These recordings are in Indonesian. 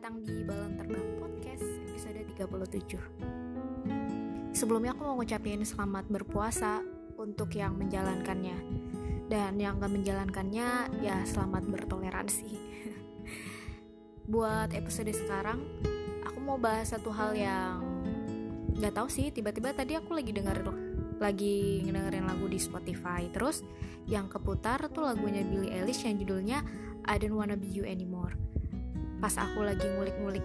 datang di Balon Terbang Podcast episode 37 Sebelumnya aku mau ngucapin selamat berpuasa untuk yang menjalankannya. Dan yang gak menjalankannya ya selamat bertoleransi. Buat episode sekarang aku mau bahas satu hal yang gak tahu sih tiba-tiba tadi aku lagi denger lagi ngedengerin lagu di Spotify. Terus yang keputar tuh lagunya Billie Eilish yang judulnya I Don't Wanna Be You Anymore pas aku lagi ngulik-ngulik.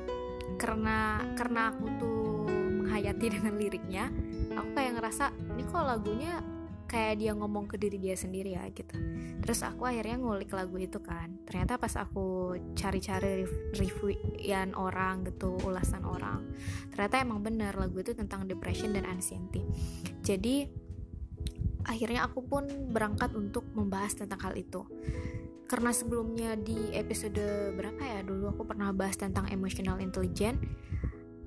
Karena karena aku tuh menghayati dengan liriknya aku kayak ngerasa ini kok lagunya kayak dia ngomong ke diri dia sendiri ya gitu. Terus aku akhirnya ngulik lagu itu kan. Ternyata pas aku cari-cari reviewan orang gitu ulasan orang ternyata emang bener lagu itu tentang depression dan anxiety. Jadi akhirnya aku pun berangkat untuk membahas tentang hal itu karena sebelumnya di episode berapa ya? Dulu aku pernah bahas tentang emotional intelligence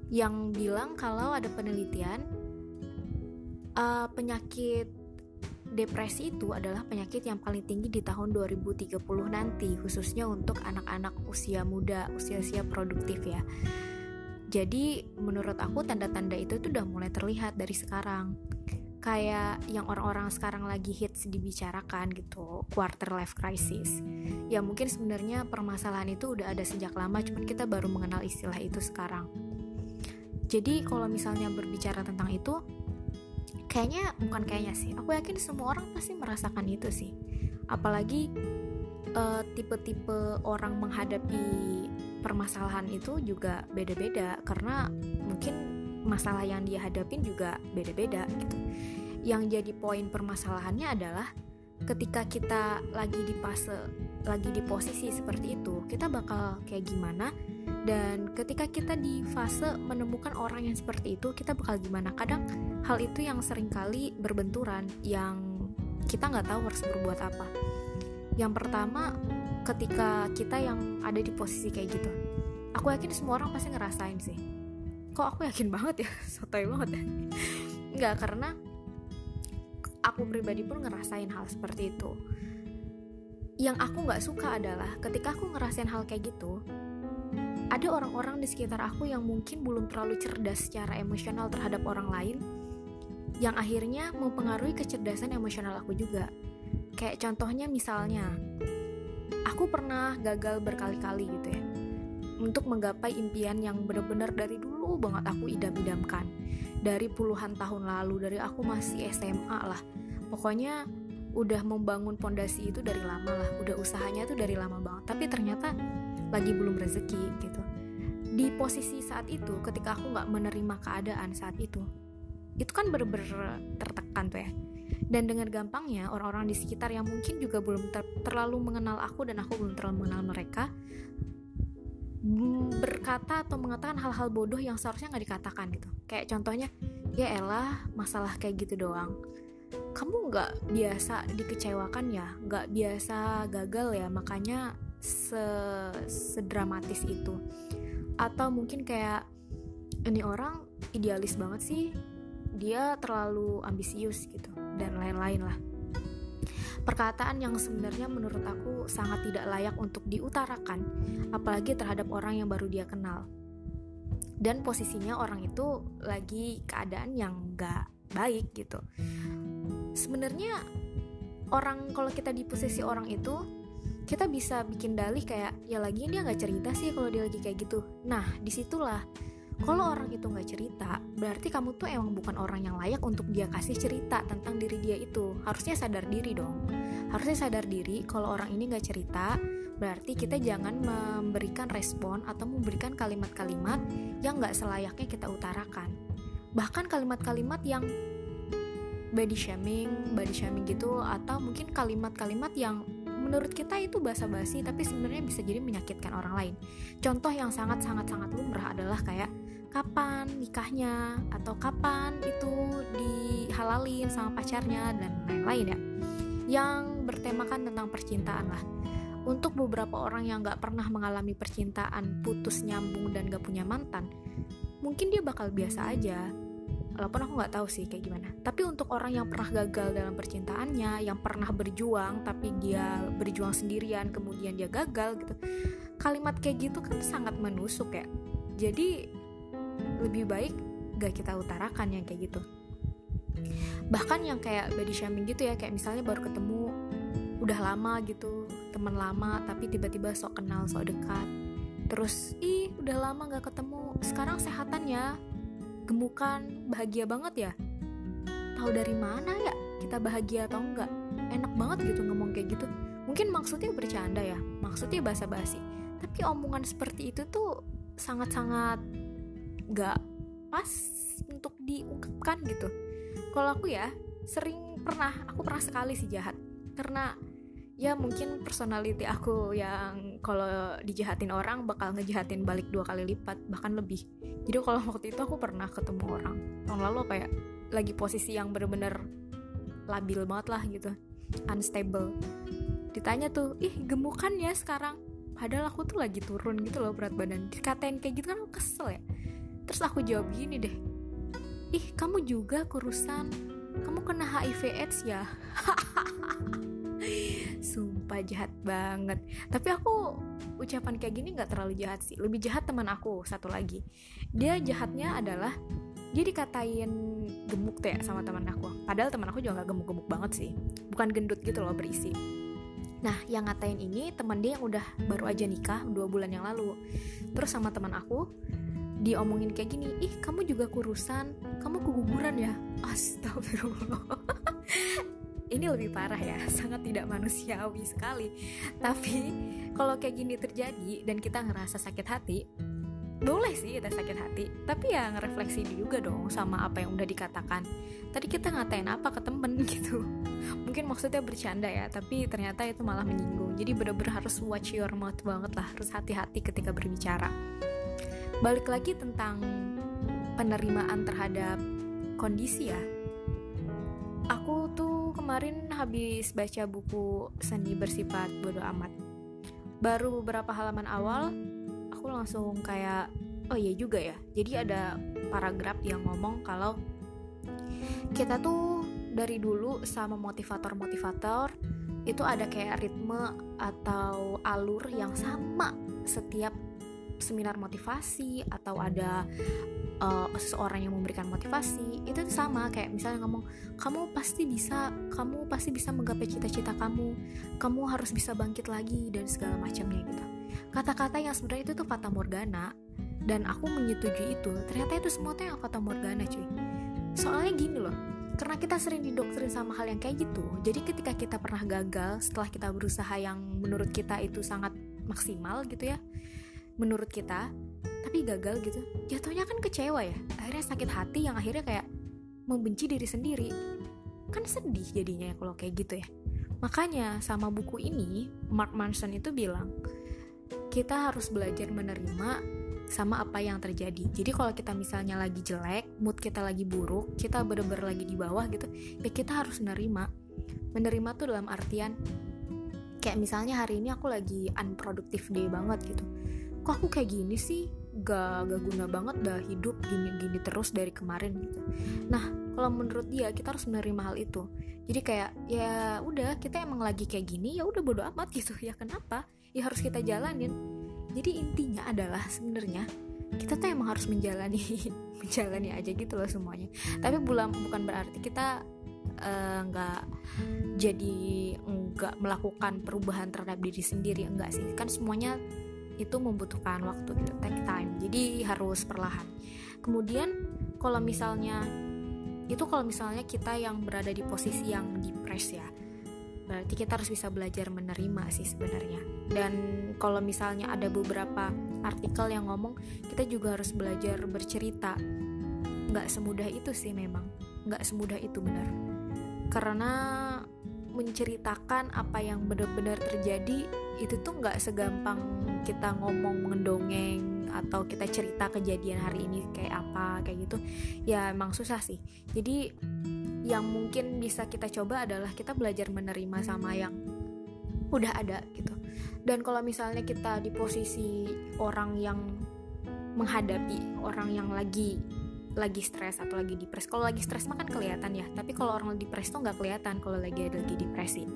yang bilang kalau ada penelitian uh, penyakit depresi itu adalah penyakit yang paling tinggi di tahun 2030 nanti khususnya untuk anak-anak usia muda usia-usia produktif ya. Jadi menurut aku tanda-tanda itu tuh udah mulai terlihat dari sekarang kayak yang orang-orang sekarang lagi hits dibicarakan gitu quarter life crisis. Ya mungkin sebenarnya permasalahan itu udah ada sejak lama cuman kita baru mengenal istilah itu sekarang. Jadi kalau misalnya berbicara tentang itu kayaknya bukan kayaknya sih aku yakin semua orang pasti merasakan itu sih. Apalagi uh, tipe-tipe orang menghadapi permasalahan itu juga beda-beda karena mungkin masalah yang dia hadapin juga beda-beda gitu. Yang jadi poin permasalahannya adalah ketika kita lagi di fase lagi di posisi seperti itu, kita bakal kayak gimana dan ketika kita di fase menemukan orang yang seperti itu, kita bakal gimana? Kadang hal itu yang sering kali berbenturan yang kita nggak tahu harus berbuat apa. Yang pertama, ketika kita yang ada di posisi kayak gitu, aku yakin semua orang pasti ngerasain sih kok aku yakin banget ya? Sotoy banget ya? Nggak karena aku pribadi pun ngerasain hal seperti itu. Yang aku nggak suka adalah ketika aku ngerasain hal kayak gitu ada orang-orang di sekitar aku yang mungkin belum terlalu cerdas secara emosional terhadap orang lain yang akhirnya mempengaruhi kecerdasan emosional aku juga. Kayak contohnya misalnya aku pernah gagal berkali-kali gitu ya untuk menggapai impian yang benar-benar dari dulu banget aku idam-idamkan. Dari puluhan tahun lalu dari aku masih SMA lah. Pokoknya udah membangun pondasi itu dari lama lah. Udah usahanya tuh dari lama banget. Tapi ternyata lagi belum rezeki gitu. Di posisi saat itu ketika aku nggak menerima keadaan saat itu itu kan bener-bener tertekan tuh ya. Dan dengan gampangnya orang-orang di sekitar yang mungkin juga belum ter terlalu mengenal aku dan aku belum terlalu mengenal mereka berkata atau mengatakan hal-hal bodoh yang seharusnya nggak dikatakan gitu. Kayak contohnya ya elah masalah kayak gitu doang. Kamu nggak biasa dikecewakan ya? Nggak biasa gagal ya? Makanya se sedramatis itu. Atau mungkin kayak ini orang idealis banget sih. Dia terlalu ambisius gitu. Dan lain-lain lah Perkataan yang sebenarnya menurut aku sangat tidak layak untuk diutarakan, apalagi terhadap orang yang baru dia kenal. Dan posisinya orang itu lagi keadaan yang gak baik gitu. Sebenarnya orang kalau kita di posisi orang itu kita bisa bikin dalih kayak ya lagi dia nggak cerita sih kalau dia lagi kayak gitu. Nah di situlah kalau orang itu nggak cerita, berarti kamu tuh emang bukan orang yang layak untuk dia kasih cerita tentang diri dia itu. Harusnya sadar diri dong. Harusnya sadar diri kalau orang ini nggak cerita, berarti kita jangan memberikan respon atau memberikan kalimat-kalimat yang nggak selayaknya kita utarakan. Bahkan kalimat-kalimat yang body shaming, body shaming gitu, atau mungkin kalimat-kalimat yang menurut kita itu basa-basi tapi sebenarnya bisa jadi menyakitkan orang lain. Contoh yang sangat-sangat-sangat lumrah adalah kayak kapan nikahnya atau kapan itu dihalalin sama pacarnya dan lain-lain ya. Yang bertemakan tentang percintaan lah. Untuk beberapa orang yang gak pernah mengalami percintaan putus nyambung dan gak punya mantan mungkin dia bakal biasa aja. Walaupun aku nggak tahu sih kayak gimana. Tapi untuk orang yang pernah gagal dalam percintaannya yang pernah berjuang tapi dia berjuang sendirian kemudian dia gagal gitu kalimat kayak gitu kan sangat menusuk ya. Jadi lebih baik gak kita utarakan yang kayak gitu. Bahkan yang kayak body shaming gitu ya kayak misalnya baru ketemu udah lama gitu teman lama tapi tiba-tiba sok kenal sok dekat. Terus ih udah lama gak ketemu sekarang sehatan ya gemukan bahagia banget ya. Tahu dari mana ya kita bahagia atau enggak enak banget gitu ngomong kayak gitu. Mungkin maksudnya bercanda ya maksudnya basa-basi. Tapi omongan seperti itu tuh sangat-sangat gak pas untuk diungkapkan gitu. Kalau aku ya sering pernah aku pernah sekali sih jahat. Karena ya mungkin personality aku yang kalau dijahatin orang bakal ngejahatin balik dua kali lipat bahkan lebih. Jadi kalau waktu itu aku pernah ketemu orang. Tahun lalu ya lagi posisi yang bener-bener labil banget lah gitu. Unstable. Ditanya tuh ih gemukan ya sekarang? Padahal aku tuh lagi turun gitu loh berat badan. Dikatain kayak gitu kan aku kesel ya terus aku jawab gini deh. Ih kamu juga kurusan. Kamu kena HIV AIDS ya? Sumpah jahat banget. Tapi aku ucapan kayak gini nggak terlalu jahat sih. Lebih jahat teman aku satu lagi. Dia jahatnya adalah dia dikatain gemuk teh sama teman aku. Padahal teman aku juga nggak gemuk-gemuk banget sih. Bukan gendut gitu loh berisi. Nah, yang ngatain ini teman dia yang udah baru aja nikah dua bulan yang lalu. Terus sama teman aku, diomongin kayak gini, ih kamu juga kurusan, kamu keguguran ya. Astagfirullah. ini lebih parah ya, sangat tidak manusiawi sekali. Tapi kalau kayak gini terjadi dan kita ngerasa sakit hati, boleh sih kita sakit hati, tapi ya ngerefleksi juga dong sama apa yang udah dikatakan. Tadi kita ngatain apa ke temen gitu. Mungkin maksudnya bercanda ya, tapi ternyata itu malah menyinggung. Jadi bener-bener harus watch your mouth banget lah, harus hati-hati ketika berbicara. Balik lagi tentang penerimaan terhadap kondisi ya, aku tuh kemarin habis baca buku seni bersifat bodoh amat. Baru beberapa halaman awal, aku langsung kayak, oh iya juga ya. Jadi ada paragraf yang ngomong kalau kita tuh dari dulu sama motivator-motivator itu ada kayak ritme atau alur yang sama setiap seminar motivasi atau ada uh, seseorang yang memberikan motivasi itu sama kayak misalnya ngomong kamu pasti bisa kamu pasti bisa menggapai cita-cita kamu kamu harus bisa bangkit lagi dan segala macamnya gitu. Kata-kata yang sebenarnya itu tuh fata morgana dan aku menyetujui itu. Ternyata itu semua tuh yang fata morgana cuy. Soalnya gini loh karena kita sering didoktrin sama hal yang kayak gitu jadi ketika kita pernah gagal setelah kita berusaha yang menurut kita itu sangat maksimal gitu ya menurut kita tapi gagal gitu jatuhnya kan kecewa ya akhirnya sakit hati yang akhirnya kayak membenci diri sendiri kan sedih jadinya ya kalau kayak gitu ya makanya sama buku ini Mark Manson itu bilang kita harus belajar menerima sama apa yang terjadi. Jadi kalau kita misalnya lagi jelek, mood kita lagi buruk, kita bener-bener lagi di bawah gitu, ya kita harus menerima. Menerima tuh dalam artian kayak misalnya hari ini aku lagi unproductive day banget gitu. Kok aku kayak gini sih? Gak, gak guna banget dah hidup gini-gini terus dari kemarin gitu. Nah, kalau menurut dia kita harus menerima hal itu. Jadi kayak ya udah kita emang lagi kayak gini ya udah bodo amat gitu. Ya kenapa? Ya harus kita jalanin jadi intinya adalah sebenarnya kita tuh emang harus menjalani menjalani aja gitu loh semuanya tapi bukan bukan berarti kita nggak uh, jadi nggak melakukan perubahan terhadap diri sendiri enggak sih kan semuanya itu membutuhkan waktu gitu. Take time. Jadi harus perlahan. Kemudian kalau misalnya itu kalau misalnya kita yang berada di posisi yang depres ya. Berarti kita harus bisa belajar menerima sih sebenarnya. Dan kalau misalnya ada beberapa artikel yang ngomong kita juga harus belajar bercerita. Nggak semudah itu sih memang. Nggak semudah itu benar. Karena menceritakan apa yang benar-benar terjadi itu tuh nggak segampang kita ngomong mendongeng atau kita cerita kejadian hari ini kayak apa kayak gitu ya emang susah sih. Jadi yang mungkin bisa kita coba adalah kita belajar menerima sama yang udah ada gitu. Dan kalau misalnya kita di posisi orang yang menghadapi orang yang lagi lagi stres atau lagi depres kalau lagi stres mah kan kelihatan ya tapi kalau orang lagi depres tuh nggak kelihatan kalau lagi ada lagi depresi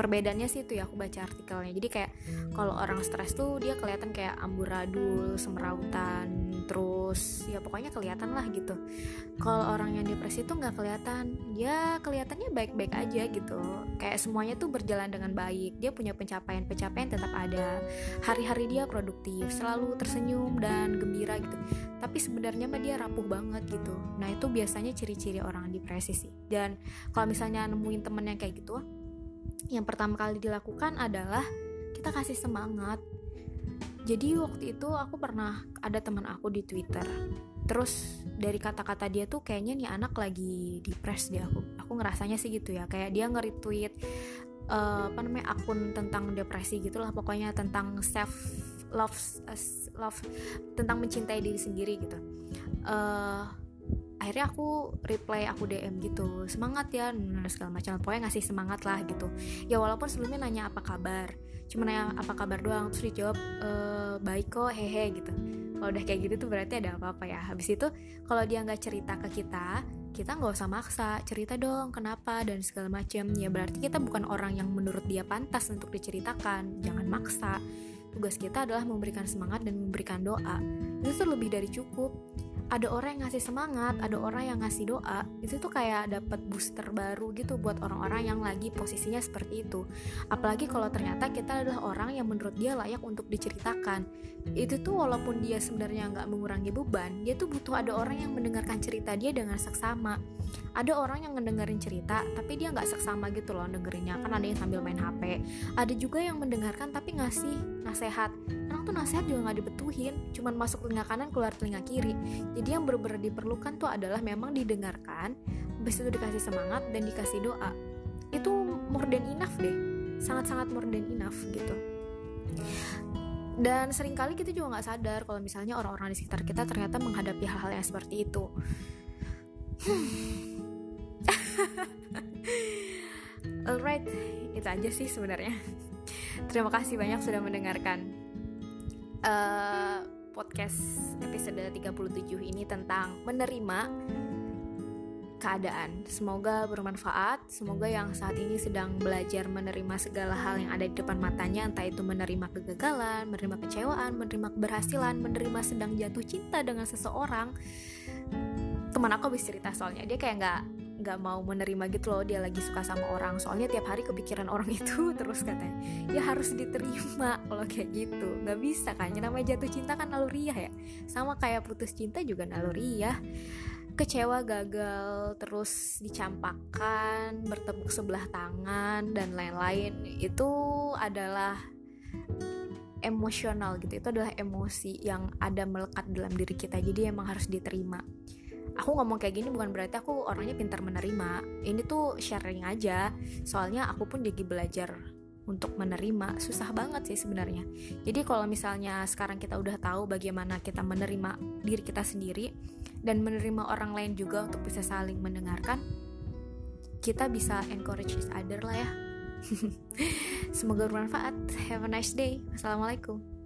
perbedaannya sih itu ya aku baca artikelnya. Jadi kayak kalau orang stres tuh dia kelihatan kayak amburadul semerautan terus ya pokoknya kelihatan lah gitu. Kalau orang yang depresi tuh nggak kelihatan. Dia kelihatannya baik-baik aja gitu. Kayak semuanya tuh berjalan dengan baik. Dia punya pencapaian-pencapaian tetap ada. Hari-hari dia produktif selalu tersenyum dan gembira gitu. Tapi sebenarnya mah dia rapuh banget gitu. Nah itu biasanya ciri-ciri orang depresi sih. Dan kalau misalnya nemuin temen yang kayak gitu yang pertama kali dilakukan adalah kita kasih semangat. Jadi waktu itu aku pernah ada teman aku di Twitter. Terus dari kata-kata dia tuh kayaknya nih anak lagi depres dia aku. Aku ngerasanya sih gitu ya. Kayak dia nge-retweet uh, apa namanya akun tentang depresi gitulah. Pokoknya tentang self love uh, love tentang mencintai diri sendiri gitu. Uh, akhirnya aku reply aku DM gitu semangat ya segala macam. Pokoknya ngasih semangat lah gitu. Ya walaupun sebelumnya nanya apa kabar cuma nanya apa kabar doang terus dijawab e, baik kok hehe gitu. Kalau udah kayak gitu tuh berarti ada apa-apa ya. Habis itu kalau dia nggak cerita ke kita kita nggak usah maksa cerita dong kenapa? dan segala macam ya berarti kita bukan orang yang menurut dia pantas untuk diceritakan. Jangan maksa. Tugas kita adalah memberikan semangat dan memberikan doa. Itu tuh lebih dari cukup ada orang yang ngasih semangat, ada orang yang ngasih doa, itu tuh kayak dapat booster baru gitu buat orang-orang yang lagi posisinya seperti itu. Apalagi kalau ternyata kita adalah orang yang menurut dia layak untuk diceritakan. Itu tuh walaupun dia sebenarnya nggak mengurangi beban, dia tuh butuh ada orang yang mendengarkan cerita dia dengan seksama. Ada orang yang ngedengerin cerita, tapi dia nggak seksama gitu loh dengerinnya. Kan ada yang sambil main HP. Ada juga yang mendengarkan tapi ngasih nasehat. Kadang tuh nasehat juga nggak dibetuhin, cuman masuk telinga kanan keluar telinga kiri jadi yang benar-benar diperlukan tuh adalah memang didengarkan habis itu dikasih semangat dan dikasih doa. Itu more than enough deh sangat-sangat more than enough gitu. Dan sering kali kita juga nggak sadar kalau misalnya orang-orang di sekitar kita ternyata menghadapi hal-hal yang seperti itu. Alright itu aja sih sebenarnya. Terima kasih banyak sudah mendengarkan. Uh, podcast episode 37 ini tentang menerima keadaan. Semoga bermanfaat. Semoga yang saat ini sedang belajar menerima segala hal yang ada di depan matanya, entah itu menerima kegagalan, menerima kecewaan, menerima keberhasilan, menerima sedang jatuh cinta dengan seseorang. Teman aku habis cerita soalnya dia kayak nggak nggak mau menerima gitu loh dia lagi suka sama orang. Soalnya tiap hari kepikiran orang itu terus katanya ya harus diterima kalau kayak gitu. Nggak bisa kan yang namanya jatuh cinta kan naluriah ya. Sama kayak putus cinta juga naluriah. Kecewa gagal terus dicampakkan bertepuk sebelah tangan dan lain-lain. Itu adalah emosional gitu. Itu adalah emosi yang ada melekat dalam diri kita. Jadi emang harus diterima aku ngomong kayak gini bukan berarti aku orangnya pintar menerima. Ini tuh sharing aja. Soalnya aku pun jadi belajar untuk menerima. Susah banget sih sebenarnya. Jadi kalau misalnya sekarang kita udah tahu bagaimana kita menerima diri kita sendiri dan menerima orang lain juga untuk bisa saling mendengarkan kita bisa encourage each other lah ya. Semoga bermanfaat. Have a nice day. Assalamualaikum